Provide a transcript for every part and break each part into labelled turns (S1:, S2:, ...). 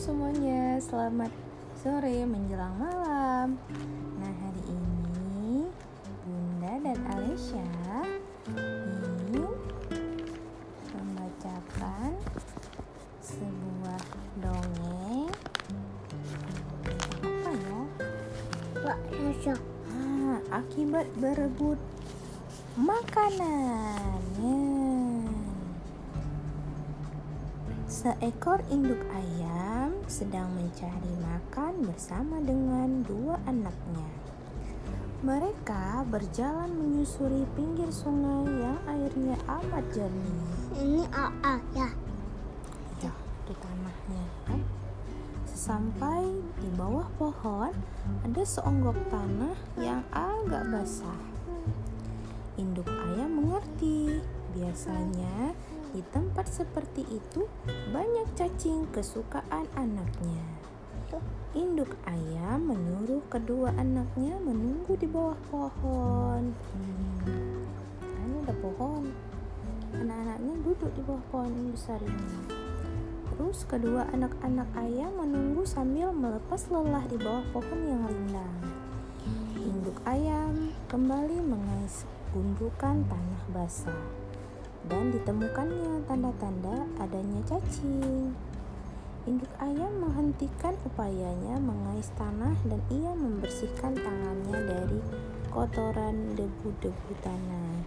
S1: semuanya, selamat sore menjelang malam. Nah hari ini Bunda dan Alesya ingin membacakan sebuah dongeng apa ya?
S2: Pak Nasok.
S1: Ah, akibat berebut makanan. Ya. Seekor induk ayam sedang mencari makan bersama dengan dua anaknya. Mereka berjalan menyusuri pinggir sungai yang airnya amat jernih.
S2: Ini AA ya.
S1: Ya, itu tanahnya kan. Sesampai di bawah pohon, ada seonggok tanah yang agak basah. Induk ayam mengerti. Biasanya di tempat seperti itu banyak cacing kesukaan anaknya. Induk ayam menyuruh kedua anaknya menunggu di bawah pohon. Hmm, ini ada pohon. Anak-anaknya duduk di bawah pohon yang besar ini. Terus kedua anak-anak ayam menunggu sambil melepas lelah di bawah pohon yang rindang. Induk ayam kembali mengais gundukan tanah basah dan ditemukannya tanda-tanda adanya cacing. Induk ayam menghentikan upayanya mengais tanah dan ia membersihkan tangannya dari kotoran debu-debu tanah.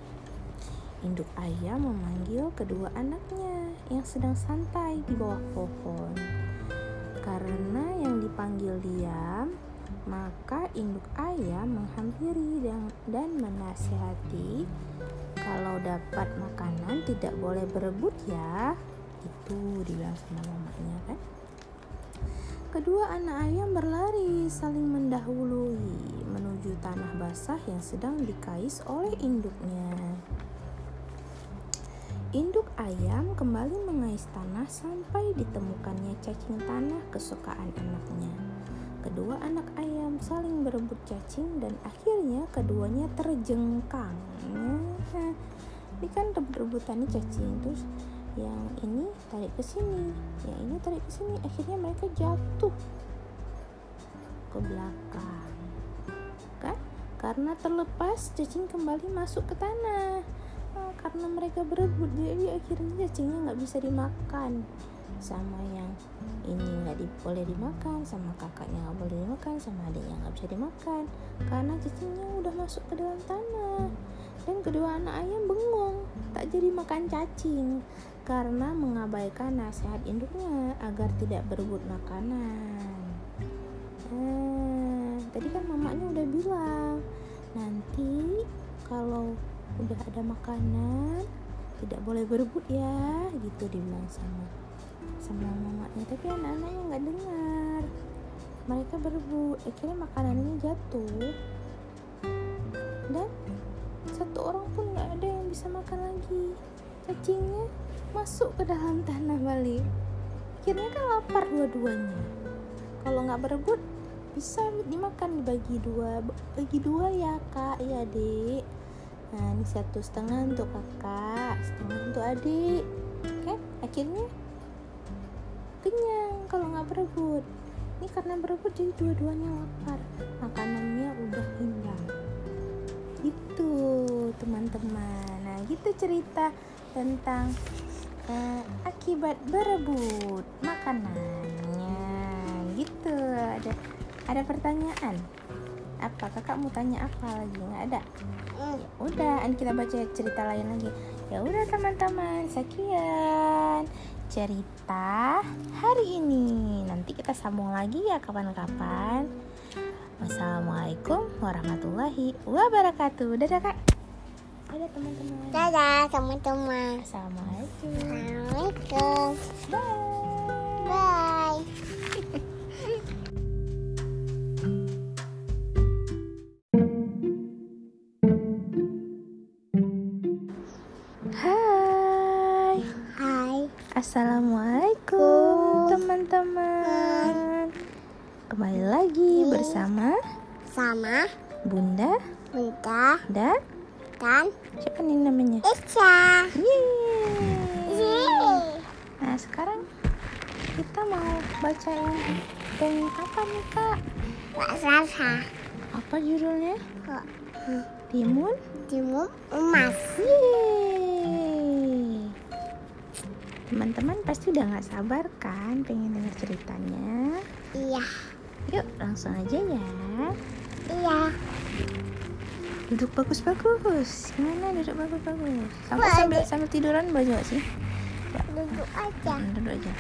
S1: Induk ayam memanggil kedua anaknya yang sedang santai di bawah pohon. Karena yang dipanggil diam, maka induk ayam menghampiri dan, dan menasihati kalau dapat makanan tidak boleh berebut ya. Itu dibilang sama mamanya kan. Kedua anak ayam berlari saling mendahului menuju tanah basah yang sedang dikais oleh induknya. Induk ayam kembali mengais tanah sampai ditemukannya cacing tanah kesukaan anaknya. Kedua anak ayam saling berebut cacing dan akhirnya keduanya terjengkang. Ini kan rebut-rebutan cacing terus yang ini tarik ke sini, yang ini tarik ke sini, akhirnya mereka jatuh ke belakang. Kan? Karena terlepas cacing kembali masuk ke tanah. Nah, karena mereka berebut jadi akhirnya cacingnya nggak bisa dimakan sama yang ini nggak di, boleh dimakan sama kakaknya nggak boleh dimakan sama adiknya nggak bisa dimakan. Karena cacingnya udah masuk ke dalam tanah. Dan kedua anak ayam bengong tak jadi makan cacing. Karena mengabaikan nasihat induknya agar tidak berebut makanan. Nah, tadi kan mamanya udah bilang nanti kalau udah ada makanan tidak boleh berebut ya gitu dibilang sama sama mamanya. Tapi anak-anaknya nggak dengar. Mereka berebut akhirnya makanannya jatuh. Dan satu orang pun nggak ada yang bisa makan lagi. Cacingnya masuk ke dalam tanah balik akhirnya kan lapar dua-duanya. Kalau nggak berebut bisa dimakan dibagi dua. Bagi dua ya kak. Ya dek nah ini satu setengah untuk kakak setengah untuk adik. Kan akhirnya kenyang kalau nggak berebut. Ini karena berebut jadi dua-duanya lapar. Makanannya udah hilang. Itu teman-teman. Nah gitu cerita tentang uh, akibat berebut makanannya. Gitu ada ada pertanyaan? Apa? Kakak mau tanya apa lagi? Nggak ada? Ya udah kita baca cerita lain lagi. Ya udah teman-teman. Sekian cerita hari ini. Nanti kita sambung lagi ya kapan-kapan. Wassalamualaikum warahmatullahi wabarakatuh. Dadah kak. Dadah teman-teman.
S2: Dadah teman-teman.
S1: assalamualaikum.
S2: Assalamualaikum.
S1: bye.
S2: Bye.
S1: Assalamualaikum teman-teman Kembali lagi bersama
S2: Sama
S1: Bunda
S2: Bunda
S1: dan
S2: dan
S1: siapa nih namanya?
S2: Isya.
S1: Yeay. Nah sekarang kita mau bacain dongeng apa nih kak?
S2: Raksasa.
S1: Apa judulnya? Timun?
S2: timun emas.
S1: Yeay. Teman-teman pasti udah gak sabar kan pengen dengar ceritanya?
S2: Iya.
S1: Yuk langsung aja ya.
S2: Iya.
S1: Duduk bagus-bagus. Gimana duduk bagus-bagus? Sampai sambil sambil tiduran baca nggak sih?
S2: Duduk aja.
S1: Hmm, duduk aja.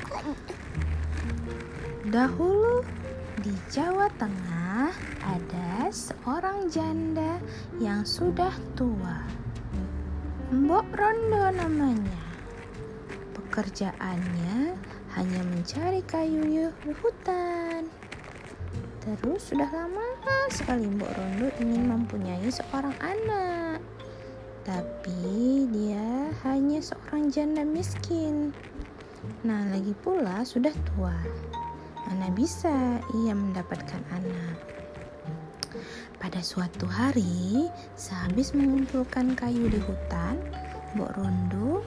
S1: Dahulu di Jawa Tengah ada seorang janda yang sudah tua. Mbok Rondo namanya. Pekerjaannya hanya mencari kayu di hutan. Terus sudah lama sekali Mbok Rondo ingin mempunyai seorang anak. Tapi dia hanya seorang janda miskin. Nah, lagi pula sudah tua. Mana bisa ia mendapatkan anak? Pada suatu hari, sehabis mengumpulkan kayu di hutan, Mbok Rondo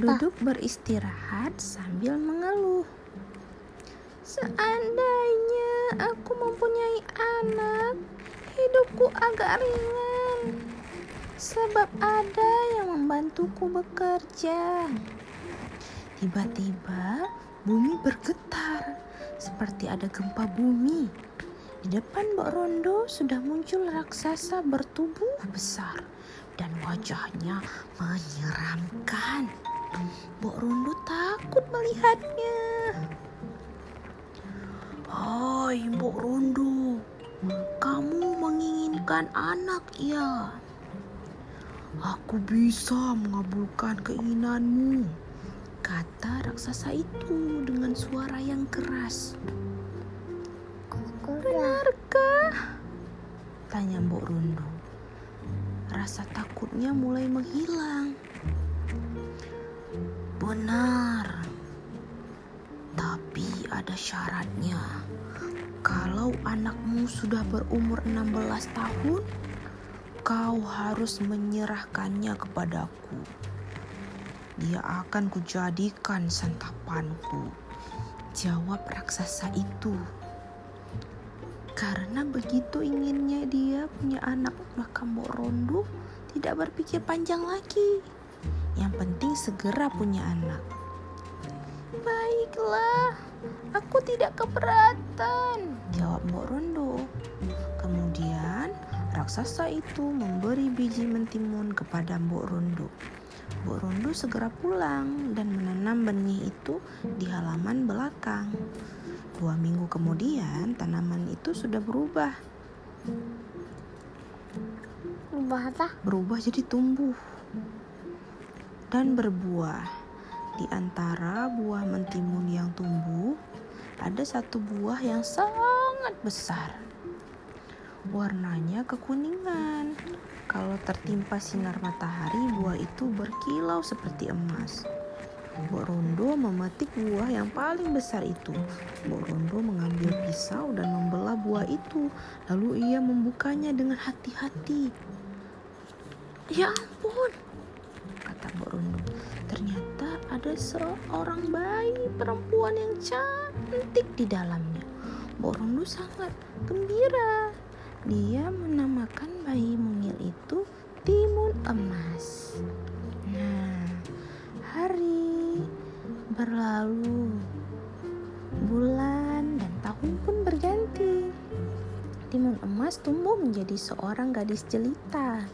S1: duduk beristirahat sambil mengeluh. Seandainya aku mempunyai anak, hidupku agak ringan. Sebab ada yang membantuku bekerja. Tiba-tiba bumi bergetar seperti ada gempa bumi. Di depan Mbok Rondo sudah muncul raksasa bertubuh besar dan wajahnya menyeramkan. Mbok Rondo takut melihatnya. Hai Mbok Rondo, kamu menginginkan anak ya? Aku bisa mengabulkan keinginanmu, kata raksasa itu dengan suara yang keras. Benarkah? Tanya Mbok Rondo. Rasa takutnya mulai menghilang. Benar. Tapi ada syaratnya. Kalau anakmu sudah berumur 16 tahun, kau harus menyerahkannya kepadaku. Dia akan kujadikan santapanku. Jawab raksasa itu. Karena begitu inginnya dia punya anak, maka Mbok Rondo tidak berpikir panjang lagi. Yang penting segera punya anak. Baiklah, aku tidak keberatan, jawab Mbok Rondo. Kemudian raksasa itu memberi biji mentimun kepada Mbok Rondo. Mbok Rondo segera pulang dan menanam benih itu di halaman belakang. Dua minggu kemudian tanaman itu sudah berubah,
S2: Ubah apa?
S1: berubah jadi tumbuh dan berbuah. Di antara buah mentimun yang tumbuh, ada satu buah yang sangat besar. Warnanya kekuningan. Kalau tertimpa sinar matahari, buah itu berkilau seperti emas. Mbok Rondo memetik buah yang paling besar itu. Mbok Rondo mengambil pisau dan membelah buah itu. Lalu ia membukanya dengan hati-hati. Ya ampun, kata Mbok Rondo. Ternyata ada seorang bayi perempuan yang cantik di dalamnya. Mbok Rondo sangat gembira. Dia menamakan bayi mungil itu Timun Emas. Nah, hari berlalu, bulan dan tahun pun berganti. Timun Emas tumbuh menjadi seorang gadis jelita.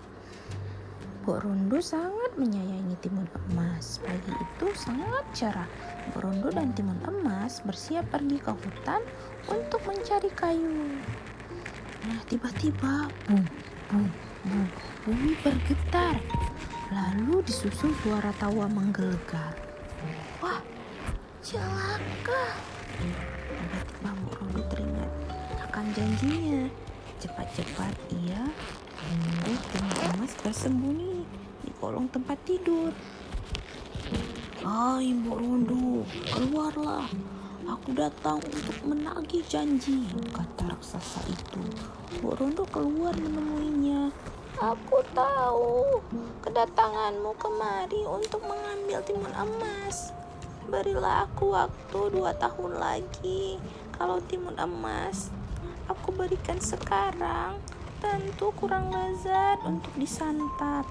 S1: Mbok Rondo sangat menyayangi Timun Emas. Pagi itu sangat cerah. Mbok Rondo dan Timun Emas bersiap pergi ke hutan untuk mencari kayu. Nah, tiba-tiba bum, bum, bum, bumi bergetar. Lalu disusul suara tawa menggelegar. Wah, celaka. Tiba-tiba Mbok Rondo teringat akan janjinya. Cepat-cepat ia menyuruh Timun Emas bersembunyi kolong tempat tidur. Hai Mbok Rondo, keluarlah. Aku datang untuk menagih janji, kata raksasa itu. Mbok Rondo keluar menemuinya. Aku tahu kedatanganmu kemari untuk mengambil timun emas. Berilah aku waktu dua tahun lagi. Kalau timun emas aku berikan sekarang, tentu kurang lezat untuk disantap.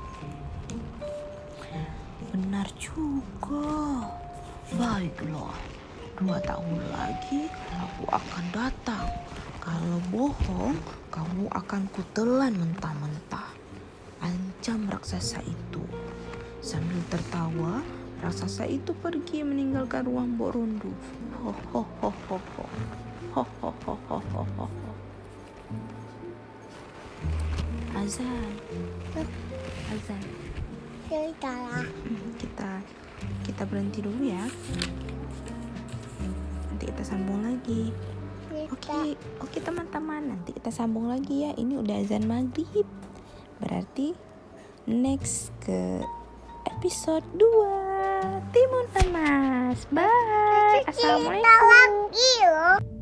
S1: Benar juga. Baiklah, dua tahun lagi aku akan datang. Kalau bohong, kamu akan kutelan mentah-mentah. Ancam raksasa itu. Sambil tertawa, raksasa itu pergi meninggalkan ruang Mbok Rundu. Ho ho ho ho ho. Ho ho ho ho ho ho ho. Azan. Azan. Kita kita berhenti dulu ya. Nanti kita sambung lagi. Oke, oke teman-teman, nanti kita sambung lagi ya. Ini udah azan maghrib. Berarti next ke episode 2 Timun Emas. Bye. Assalamualaikum.